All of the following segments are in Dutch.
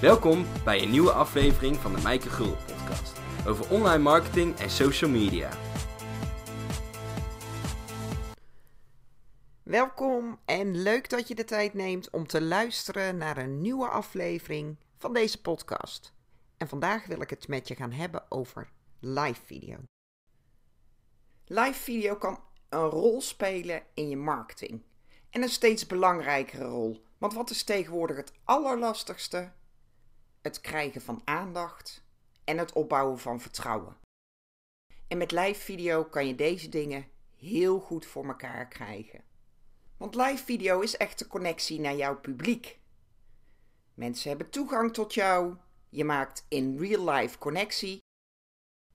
Welkom bij een nieuwe aflevering van de Mijke Gul podcast over online marketing en social media. Welkom en leuk dat je de tijd neemt om te luisteren naar een nieuwe aflevering van deze podcast. En vandaag wil ik het met je gaan hebben over live video. Live video kan een rol spelen in je marketing. En een steeds belangrijkere rol. Want wat is tegenwoordig het allerlastigste? Het krijgen van aandacht en het opbouwen van vertrouwen. En met live video kan je deze dingen heel goed voor elkaar krijgen. Want live video is echt de connectie naar jouw publiek. Mensen hebben toegang tot jou. Je maakt in real life connectie.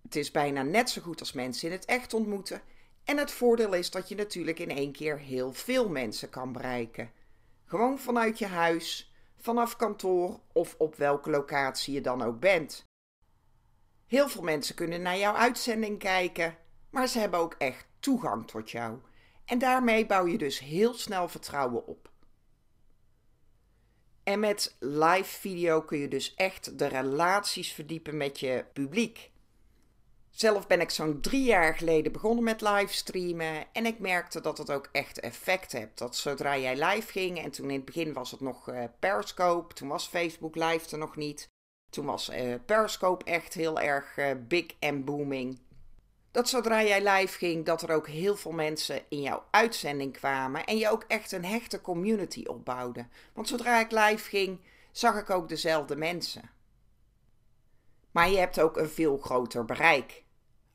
Het is bijna net zo goed als mensen in het echt ontmoeten. En het voordeel is dat je natuurlijk in één keer heel veel mensen kan bereiken. Gewoon vanuit je huis, vanaf kantoor of op welke locatie je dan ook bent. Heel veel mensen kunnen naar jouw uitzending kijken, maar ze hebben ook echt toegang tot jou. En daarmee bouw je dus heel snel vertrouwen op. En met live video kun je dus echt de relaties verdiepen met je publiek. Zelf ben ik zo'n drie jaar geleden begonnen met livestreamen en ik merkte dat het ook echt effect heeft. Dat zodra jij live ging, en toen in het begin was het nog uh, Periscope, toen was Facebook Live er nog niet. Toen was uh, Periscope echt heel erg uh, big en booming. Dat zodra jij live ging, dat er ook heel veel mensen in jouw uitzending kwamen en je ook echt een hechte community opbouwde. Want zodra ik live ging, zag ik ook dezelfde mensen. Maar je hebt ook een veel groter bereik.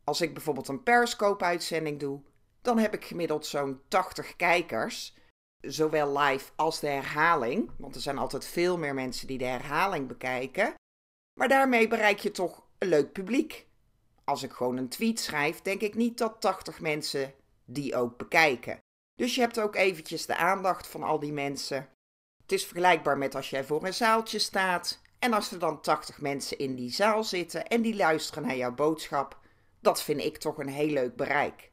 Als ik bijvoorbeeld een Periscope-uitzending doe, dan heb ik gemiddeld zo'n 80 kijkers. Zowel live als de herhaling, want er zijn altijd veel meer mensen die de herhaling bekijken. Maar daarmee bereik je toch een leuk publiek. Als ik gewoon een tweet schrijf, denk ik niet dat 80 mensen die ook bekijken. Dus je hebt ook eventjes de aandacht van al die mensen. Het is vergelijkbaar met als jij voor een zaaltje staat en als er dan 80 mensen in die zaal zitten en die luisteren naar jouw boodschap, dat vind ik toch een heel leuk bereik.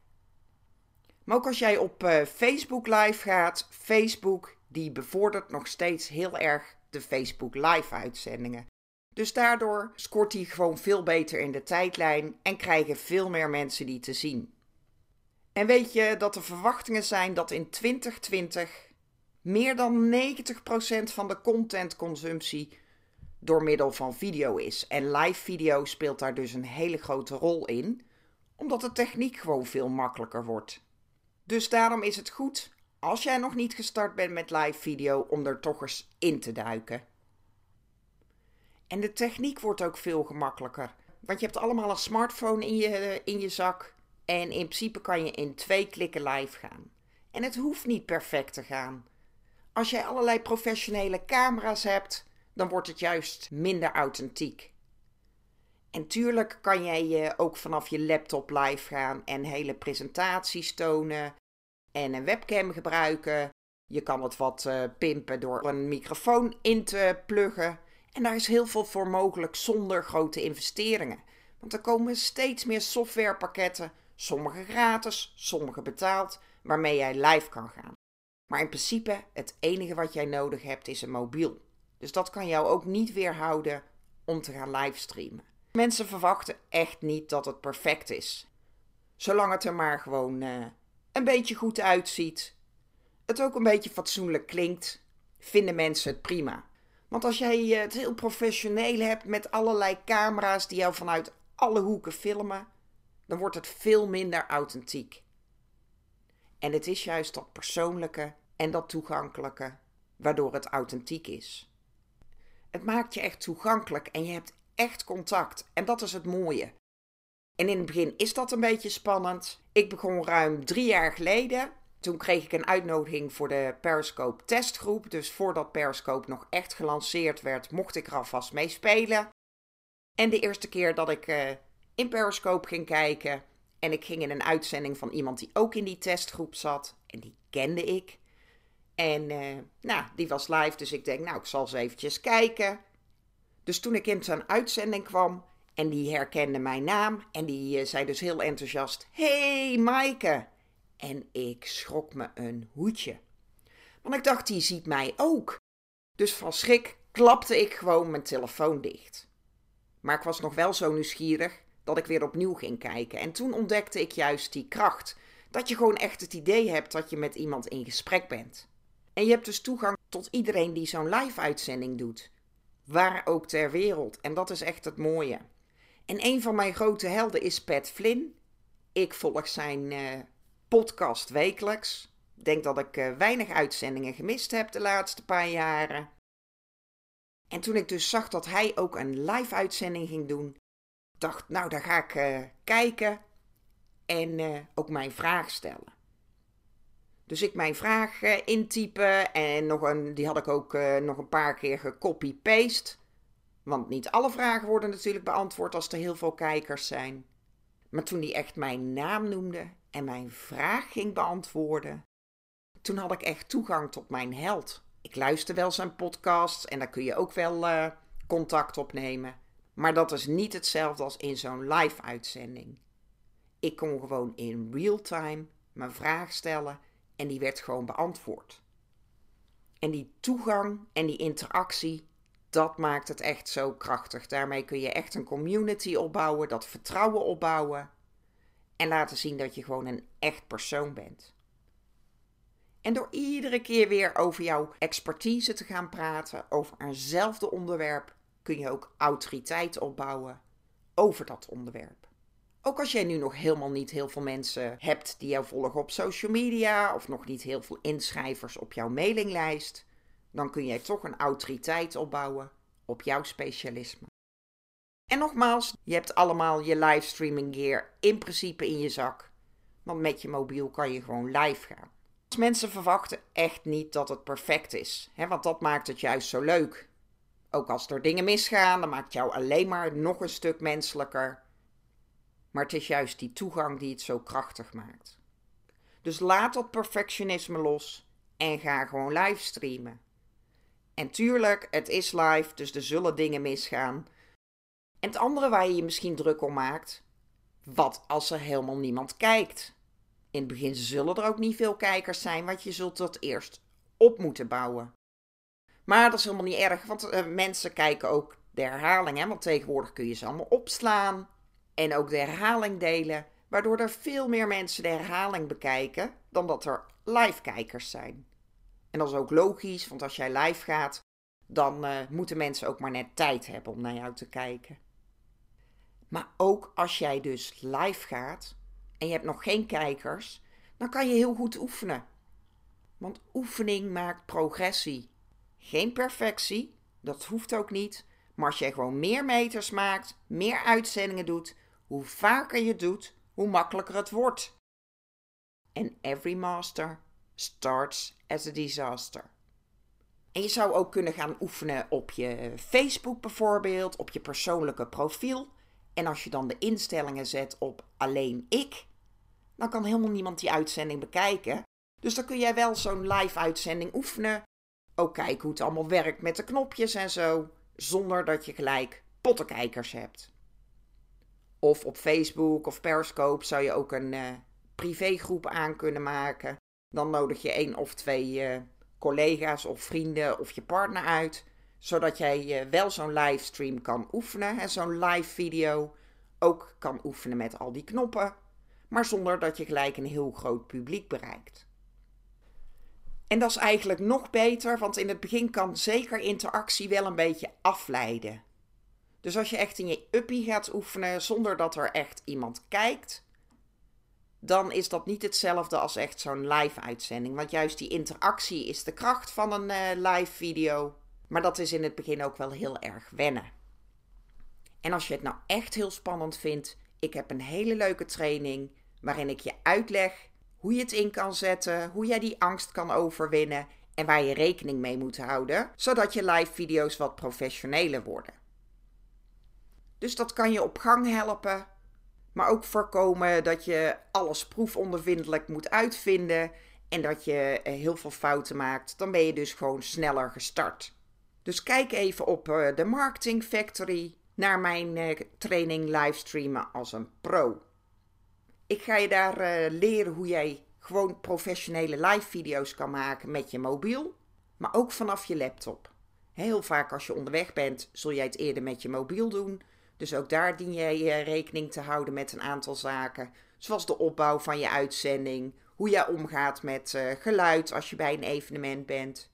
Maar ook als jij op uh, Facebook live gaat, Facebook die bevordert nog steeds heel erg de Facebook live uitzendingen. Dus daardoor scoort hij gewoon veel beter in de tijdlijn en krijgen veel meer mensen die te zien. En weet je dat er verwachtingen zijn dat in 2020 meer dan 90% van de contentconsumptie door middel van video is. En live video speelt daar dus een hele grote rol in, omdat de techniek gewoon veel makkelijker wordt. Dus daarom is het goed, als jij nog niet gestart bent met live video, om er toch eens in te duiken. En de techniek wordt ook veel gemakkelijker. Want je hebt allemaal een smartphone in je, in je zak. En in principe kan je in twee klikken live gaan. En het hoeft niet perfect te gaan. Als jij allerlei professionele camera's hebt, dan wordt het juist minder authentiek. En tuurlijk kan jij je ook vanaf je laptop live gaan en hele presentaties tonen en een webcam gebruiken. Je kan het wat uh, pimpen door een microfoon in te pluggen. En daar is heel veel voor mogelijk zonder grote investeringen. Want er komen steeds meer softwarepakketten, sommige gratis, sommige betaald, waarmee jij live kan gaan. Maar in principe, het enige wat jij nodig hebt is een mobiel. Dus dat kan jou ook niet weerhouden om te gaan livestreamen. Mensen verwachten echt niet dat het perfect is. Zolang het er maar gewoon uh, een beetje goed uitziet, het ook een beetje fatsoenlijk klinkt, vinden mensen het prima. Want als jij het heel professioneel hebt met allerlei camera's die jou vanuit alle hoeken filmen, dan wordt het veel minder authentiek. En het is juist dat persoonlijke en dat toegankelijke waardoor het authentiek is. Het maakt je echt toegankelijk en je hebt echt contact. En dat is het mooie. En in het begin is dat een beetje spannend. Ik begon ruim drie jaar geleden. Toen kreeg ik een uitnodiging voor de Periscope testgroep. Dus voordat Periscope nog echt gelanceerd werd, mocht ik er alvast mee spelen. En de eerste keer dat ik uh, in Periscope ging kijken. En ik ging in een uitzending van iemand die ook in die testgroep zat. En die kende ik. En uh, nou, die was live, dus ik denk, nou, ik zal eens eventjes kijken. Dus toen ik in zijn uitzending kwam en die herkende mijn naam en die uh, zei dus heel enthousiast: Hey Maaike! En ik schrok me een hoedje. Want ik dacht, die ziet mij ook. Dus van schrik klapte ik gewoon mijn telefoon dicht. Maar ik was nog wel zo nieuwsgierig dat ik weer opnieuw ging kijken. En toen ontdekte ik juist die kracht. Dat je gewoon echt het idee hebt dat je met iemand in gesprek bent. En je hebt dus toegang tot iedereen die zo'n live-uitzending doet. Waar ook ter wereld. En dat is echt het mooie. En een van mijn grote helden is Pat Flynn. Ik volg zijn uh, podcast wekelijks. Ik denk dat ik uh, weinig uitzendingen gemist heb de laatste paar jaren. En toen ik dus zag dat hij ook een live uitzending ging doen, dacht, nou, daar ga ik uh, kijken en ook mijn vraag stellen. Dus ik mijn vraag uh, intypen en nog een, die had ik ook nog een paar keer gecopy-paste. Want niet alle vragen worden natuurlijk beantwoord als er heel veel kijkers zijn. Maar toen hij echt mijn naam noemde en mijn vraag ging beantwoorden, toen had ik echt toegang tot mijn held. Ik luister wel zijn podcasts en daar kun je ook wel uh, contact opnemen. Maar dat is niet hetzelfde als in zo'n live uitzending. Ik kon gewoon in real time mijn vraag stellen en die werd gewoon beantwoord. En die toegang en die interactie, dat maakt het echt zo krachtig. Daarmee kun je echt een community opbouwen, dat vertrouwen opbouwen en laten zien dat je gewoon een echt persoon bent. En door iedere keer weer over jouw expertise te gaan praten, over eenzelfde onderwerp, kun je ook autoriteit opbouwen over dat onderwerp. Ook als jij nu nog helemaal niet heel veel mensen hebt die jou volgen op social media of nog niet heel veel inschrijvers op jouw mailinglijst, dan kun jij toch een autoriteit opbouwen op jouw specialisme. En nogmaals, je hebt allemaal je livestreaming gear in principe in je zak. Want met je mobiel kan je gewoon live gaan. Mensen verwachten echt niet dat het perfect is, hè, want dat maakt het juist zo leuk. Ook als er dingen misgaan, dan maakt jou alleen maar nog een stuk menselijker. Maar het is juist die toegang die het zo krachtig maakt. Dus laat dat perfectionisme los en ga gewoon livestreamen. En tuurlijk, het is live, dus er zullen dingen misgaan. En het andere waar je je misschien druk om maakt, wat als er helemaal niemand kijkt? In het begin zullen er ook niet veel kijkers zijn, want je zult dat eerst op moeten bouwen. Maar dat is helemaal niet erg, want uh, mensen kijken ook de herhaling. Hè? Want tegenwoordig kun je ze allemaal opslaan en ook de herhaling delen. Waardoor er veel meer mensen de herhaling bekijken dan dat er live kijkers zijn. En dat is ook logisch, want als jij live gaat, dan uh, moeten mensen ook maar net tijd hebben om naar jou te kijken. Maar ook als jij dus live gaat, en je hebt nog geen kijkers, dan kan je heel goed oefenen. Want oefening maakt progressie. Geen perfectie, dat hoeft ook niet. Maar als je gewoon meer meters maakt, meer uitzendingen doet, hoe vaker je doet, hoe makkelijker het wordt. And every master starts as a disaster. En je zou ook kunnen gaan oefenen op je Facebook bijvoorbeeld, op je persoonlijke profiel. En als je dan de instellingen zet op alleen ik, dan kan helemaal niemand die uitzending bekijken. Dus dan kun jij wel zo'n live uitzending oefenen. Ook kijken hoe het allemaal werkt met de knopjes en zo. Zonder dat je gelijk pottenkijkers hebt. Of op Facebook of Periscope zou je ook een uh, privégroep aan kunnen maken. Dan nodig je één of twee uh, collega's of vrienden of je partner uit. Zodat jij uh, wel zo'n livestream kan oefenen. En zo'n live video ook kan oefenen met al die knoppen maar zonder dat je gelijk een heel groot publiek bereikt. En dat is eigenlijk nog beter, want in het begin kan zeker interactie wel een beetje afleiden. Dus als je echt in je uppie gaat oefenen zonder dat er echt iemand kijkt, dan is dat niet hetzelfde als echt zo'n live uitzending. Want juist die interactie is de kracht van een uh, live video. Maar dat is in het begin ook wel heel erg wennen. En als je het nou echt heel spannend vindt, ik heb een hele leuke training waarin ik je uitleg hoe je het in kan zetten, hoe jij die angst kan overwinnen en waar je rekening mee moet houden, zodat je live video's wat professioneler worden. Dus dat kan je op gang helpen, maar ook voorkomen dat je alles proefondervindelijk moet uitvinden en dat je eh, heel veel fouten maakt. Dan ben je dus gewoon sneller gestart. Dus kijk even op eh, de Marketing Factory naar mijn eh, training livestreamen als een pro. Ik ga je daar leren hoe jij gewoon professionele live video's kan maken met je mobiel, maar ook vanaf je laptop. Heel vaak als je onderweg bent, zul jij het eerder met je mobiel doen. Dus ook daar dien jij rekening te houden met een aantal zaken. Zoals de opbouw van je uitzending, hoe jij omgaat met uh, geluid als je bij een evenement bent.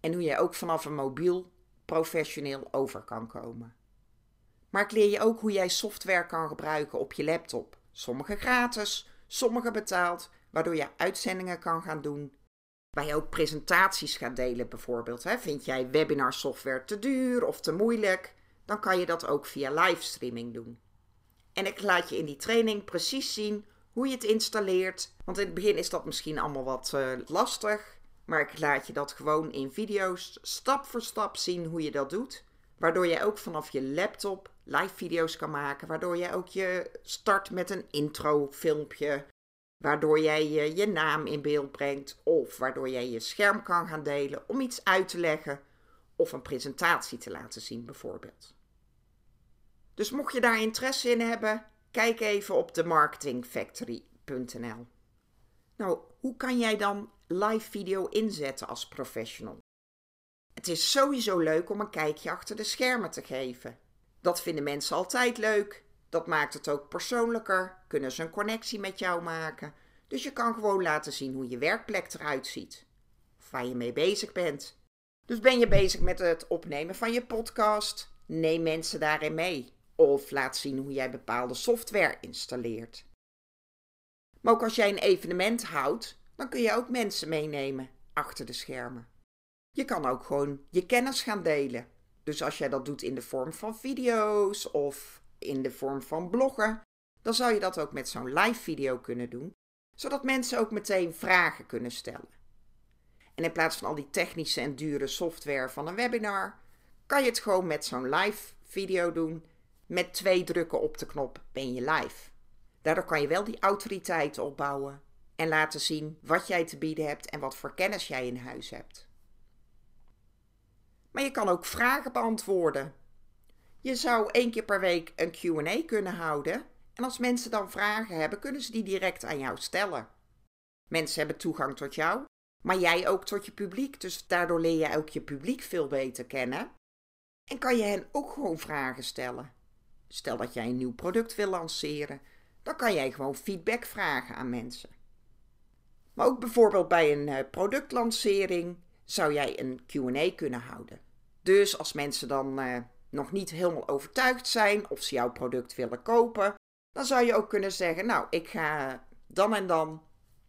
En hoe jij ook vanaf een mobiel professioneel over kan komen. Maar ik leer je ook hoe jij software kan gebruiken op je laptop. Sommige gratis, sommige betaald, waardoor je uitzendingen kan gaan doen. Waar je ook presentaties gaat delen bijvoorbeeld. Hè. Vind jij webinar software te duur of te moeilijk? Dan kan je dat ook via livestreaming doen. En ik laat je in die training precies zien hoe je het installeert. Want in het begin is dat misschien allemaal wat uh, lastig. Maar ik laat je dat gewoon in video's stap voor stap zien hoe je dat doet. Waardoor je ook vanaf je laptop live video's kan maken. Waardoor je ook je start met een intro filmpje. Waardoor jij je naam in beeld brengt. Of waardoor jij je scherm kan gaan delen om iets uit te leggen. Of een presentatie te laten zien bijvoorbeeld. Dus mocht je daar interesse in hebben, kijk even op themarketingfactory.nl. Nou, hoe kan jij dan live video inzetten als professional? Het is sowieso leuk om een kijkje achter de schermen te geven. Dat vinden mensen altijd leuk. Dat maakt het ook persoonlijker. Kunnen ze een connectie met jou maken. Dus je kan gewoon laten zien hoe je werkplek eruit ziet. Of waar je mee bezig bent. Dus ben je bezig met het opnemen van je podcast? Neem mensen daarin mee. Of laat zien hoe jij bepaalde software installeert. Maar ook als jij een evenement houdt, dan kun je ook mensen meenemen achter de schermen. Je kan ook gewoon je kennis gaan delen. Dus als jij dat doet in de vorm van video's of in de vorm van bloggen, dan zou je dat ook met zo'n live video kunnen doen, zodat mensen ook meteen vragen kunnen stellen. En in plaats van al die technische en dure software van een webinar, kan je het gewoon met zo'n live video doen. Met twee drukken op de knop ben je live. Daardoor kan je wel die autoriteit opbouwen en laten zien wat jij te bieden hebt en wat voor kennis jij in huis hebt. Maar je kan ook vragen beantwoorden. Je zou één keer per week een QA kunnen houden. En als mensen dan vragen hebben, kunnen ze die direct aan jou stellen. Mensen hebben toegang tot jou, maar jij ook tot je publiek. Dus daardoor leer je ook je publiek veel beter kennen. En kan je hen ook gewoon vragen stellen. Stel dat jij een nieuw product wil lanceren, dan kan jij gewoon feedback vragen aan mensen. Maar ook bijvoorbeeld bij een eh, productlancering zou jij een QA kunnen houden. Dus als mensen dan uh, nog niet helemaal overtuigd zijn of ze jouw product willen kopen, dan zou je ook kunnen zeggen: Nou, ik ga dan en dan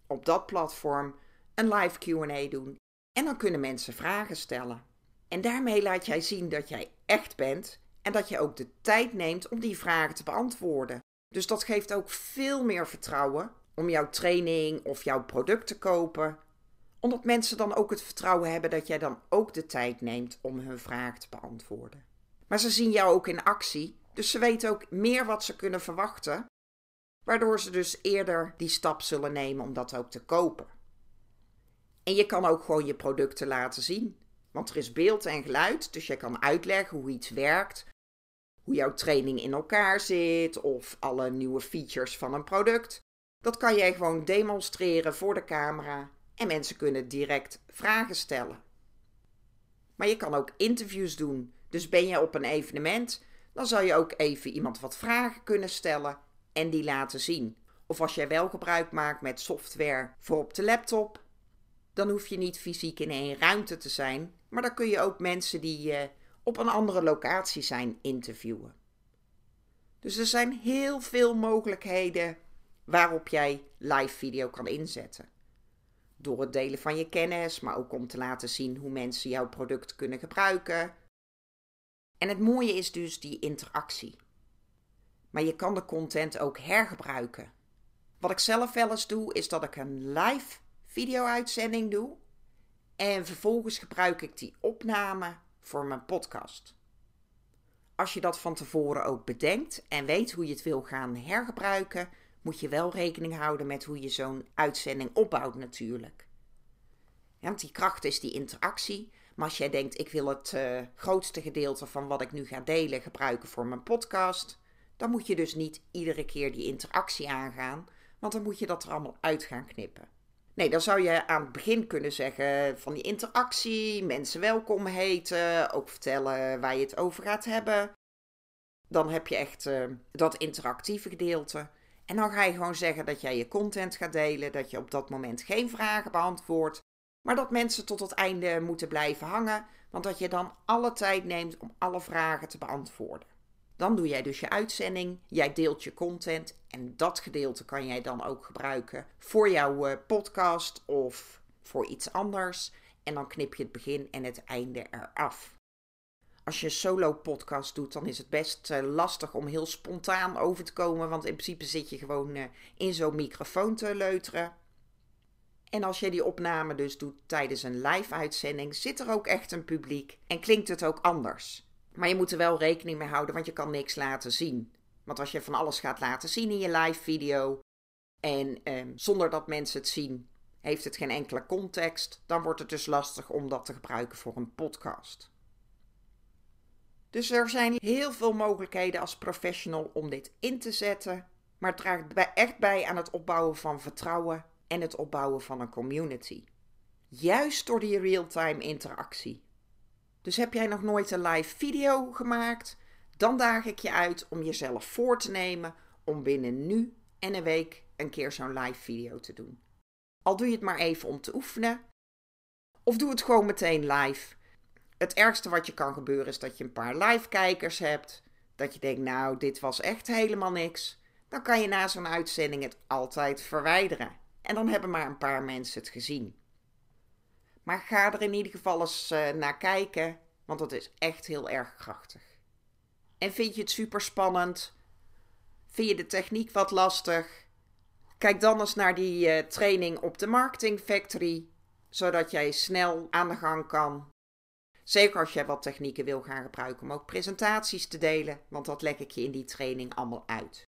op dat platform een live QA doen. En dan kunnen mensen vragen stellen. En daarmee laat jij zien dat jij echt bent en dat je ook de tijd neemt om die vragen te beantwoorden. Dus dat geeft ook veel meer vertrouwen om jouw training of jouw product te kopen omdat mensen dan ook het vertrouwen hebben dat jij dan ook de tijd neemt om hun vraag te beantwoorden. Maar ze zien jou ook in actie, dus ze weten ook meer wat ze kunnen verwachten, waardoor ze dus eerder die stap zullen nemen om dat ook te kopen. En je kan ook gewoon je producten laten zien, want er is beeld en geluid, dus je kan uitleggen hoe iets werkt, hoe jouw training in elkaar zit of alle nieuwe features van een product. Dat kan jij gewoon demonstreren voor de camera en mensen kunnen direct vragen stellen. Maar je kan ook interviews doen. Dus ben je op een evenement, dan zal je ook even iemand wat vragen kunnen stellen en die laten zien. Of als jij wel gebruik maakt met software voor op de laptop, dan hoef je niet fysiek in één ruimte te zijn, maar dan kun je ook mensen die uh, op een andere locatie zijn interviewen. Dus er zijn heel veel mogelijkheden waarop jij live video kan inzetten door het delen van je kennis, maar ook om te laten zien hoe mensen jouw product kunnen gebruiken. En het mooie is dus die interactie. Maar je kan de content ook hergebruiken. Wat ik zelf wel eens doe, is dat ik een live video-uitzending doe en vervolgens gebruik ik die opname voor mijn podcast. Als je dat van tevoren ook bedenkt en weet hoe je het wil gaan hergebruiken, moet je wel rekening houden met hoe je zo'n uitzending opbouwt natuurlijk. Want die kracht is die interactie. Maar als jij denkt, ik wil het uh, grootste gedeelte van wat ik nu ga delen gebruiken voor mijn podcast, dan moet je dus niet iedere keer die interactie aangaan, want dan moet je dat er allemaal uit gaan knippen. Nee, dan zou je aan het begin kunnen zeggen van die interactie, mensen welkom heten, ook vertellen waar je het over gaat hebben. Dan heb je echt uh, dat interactieve gedeelte. En dan ga je gewoon zeggen dat jij je content gaat delen, dat je op dat moment geen vragen beantwoordt, maar dat mensen tot het einde moeten blijven hangen, want dat je dan alle tijd neemt om alle vragen te beantwoorden. Dan doe jij dus je uitzending, jij deelt je content en dat gedeelte kan jij dan ook gebruiken voor jouw eh, podcast of voor iets anders. En dan knip je het begin en het einde eraf. Als je een solo podcast doet, dan is het best uh, lastig om heel spontaan over te komen, want in principe zit je gewoon uh, in zo'n microfoon te leuteren. En als je die opname dus doet tijdens een live uitzending, zit er ook echt een publiek en klinkt het ook anders. Maar je moet er wel rekening mee houden, want je kan niks laten zien. Want als je van alles gaat laten zien in je live video en eh, zonder dat mensen het zien, heeft het geen enkele context, dan wordt het dus lastig om dat te gebruiken voor een podcast. Dus er zijn heel veel mogelijkheden als professional om dit in te zetten, maar het draagt echt bij aan het opbouwen van vertrouwen en het opbouwen van een community. Juist door die real-time interactie. Dus heb jij nog nooit een live video gemaakt? Dan daag ik je uit om jezelf voor te nemen om binnen nu en een week een keer zo'n live video te doen. Al doe je het maar even om te oefenen. Of doe het gewoon meteen live. Het ergste wat je kan gebeuren is dat je een paar live kijkers hebt. Dat je denkt, nou, dit was echt helemaal niks. Dan kan je na zo'n uitzending het altijd verwijderen. En dan hebben maar een paar mensen het gezien. Maar ga er in ieder geval eens uh, naar kijken, want dat is echt heel erg krachtig. En vind je het super spannend? Vind je de techniek wat lastig? Kijk dan eens naar die uh, training op de Marketing Factory, zodat jij snel aan de gang kan. Zeker als jij wat technieken wil gaan gebruiken om ook presentaties te delen, want dat leg ik je in die training allemaal uit.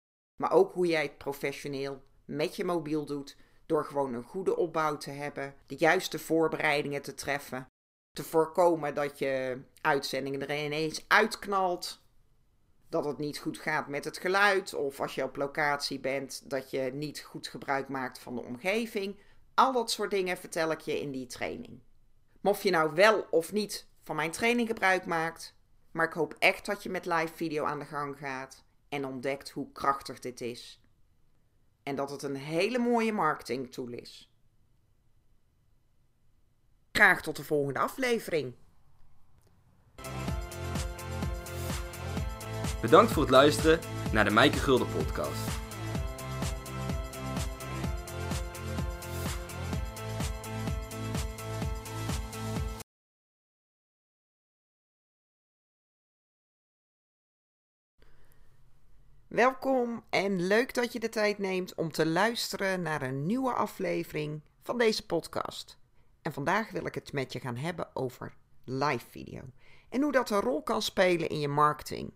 Maar ook hoe jij het professioneel met je mobiel doet, door gewoon een goede opbouw te hebben, de juiste voorbereidingen te treffen, te voorkomen dat je uitzendingen er ineens uitknalt, dat het niet goed gaat met het geluid of als je op locatie bent dat je niet goed gebruik maakt van de omgeving. Al dat soort dingen vertel ik je in die training. Mocht je nou wel of niet van mijn training gebruik maakt, maar ik hoop echt dat je met live video aan de gang gaat en ontdekt hoe krachtig dit is en dat het een hele mooie marketing tool is. Graag tot de volgende aflevering. Bedankt voor het luisteren naar de Mijke Gulden podcast. Welkom en leuk dat je de tijd neemt om te luisteren naar een nieuwe aflevering van deze podcast. En vandaag wil ik het met je gaan hebben over live video en hoe dat een rol kan spelen in je marketing.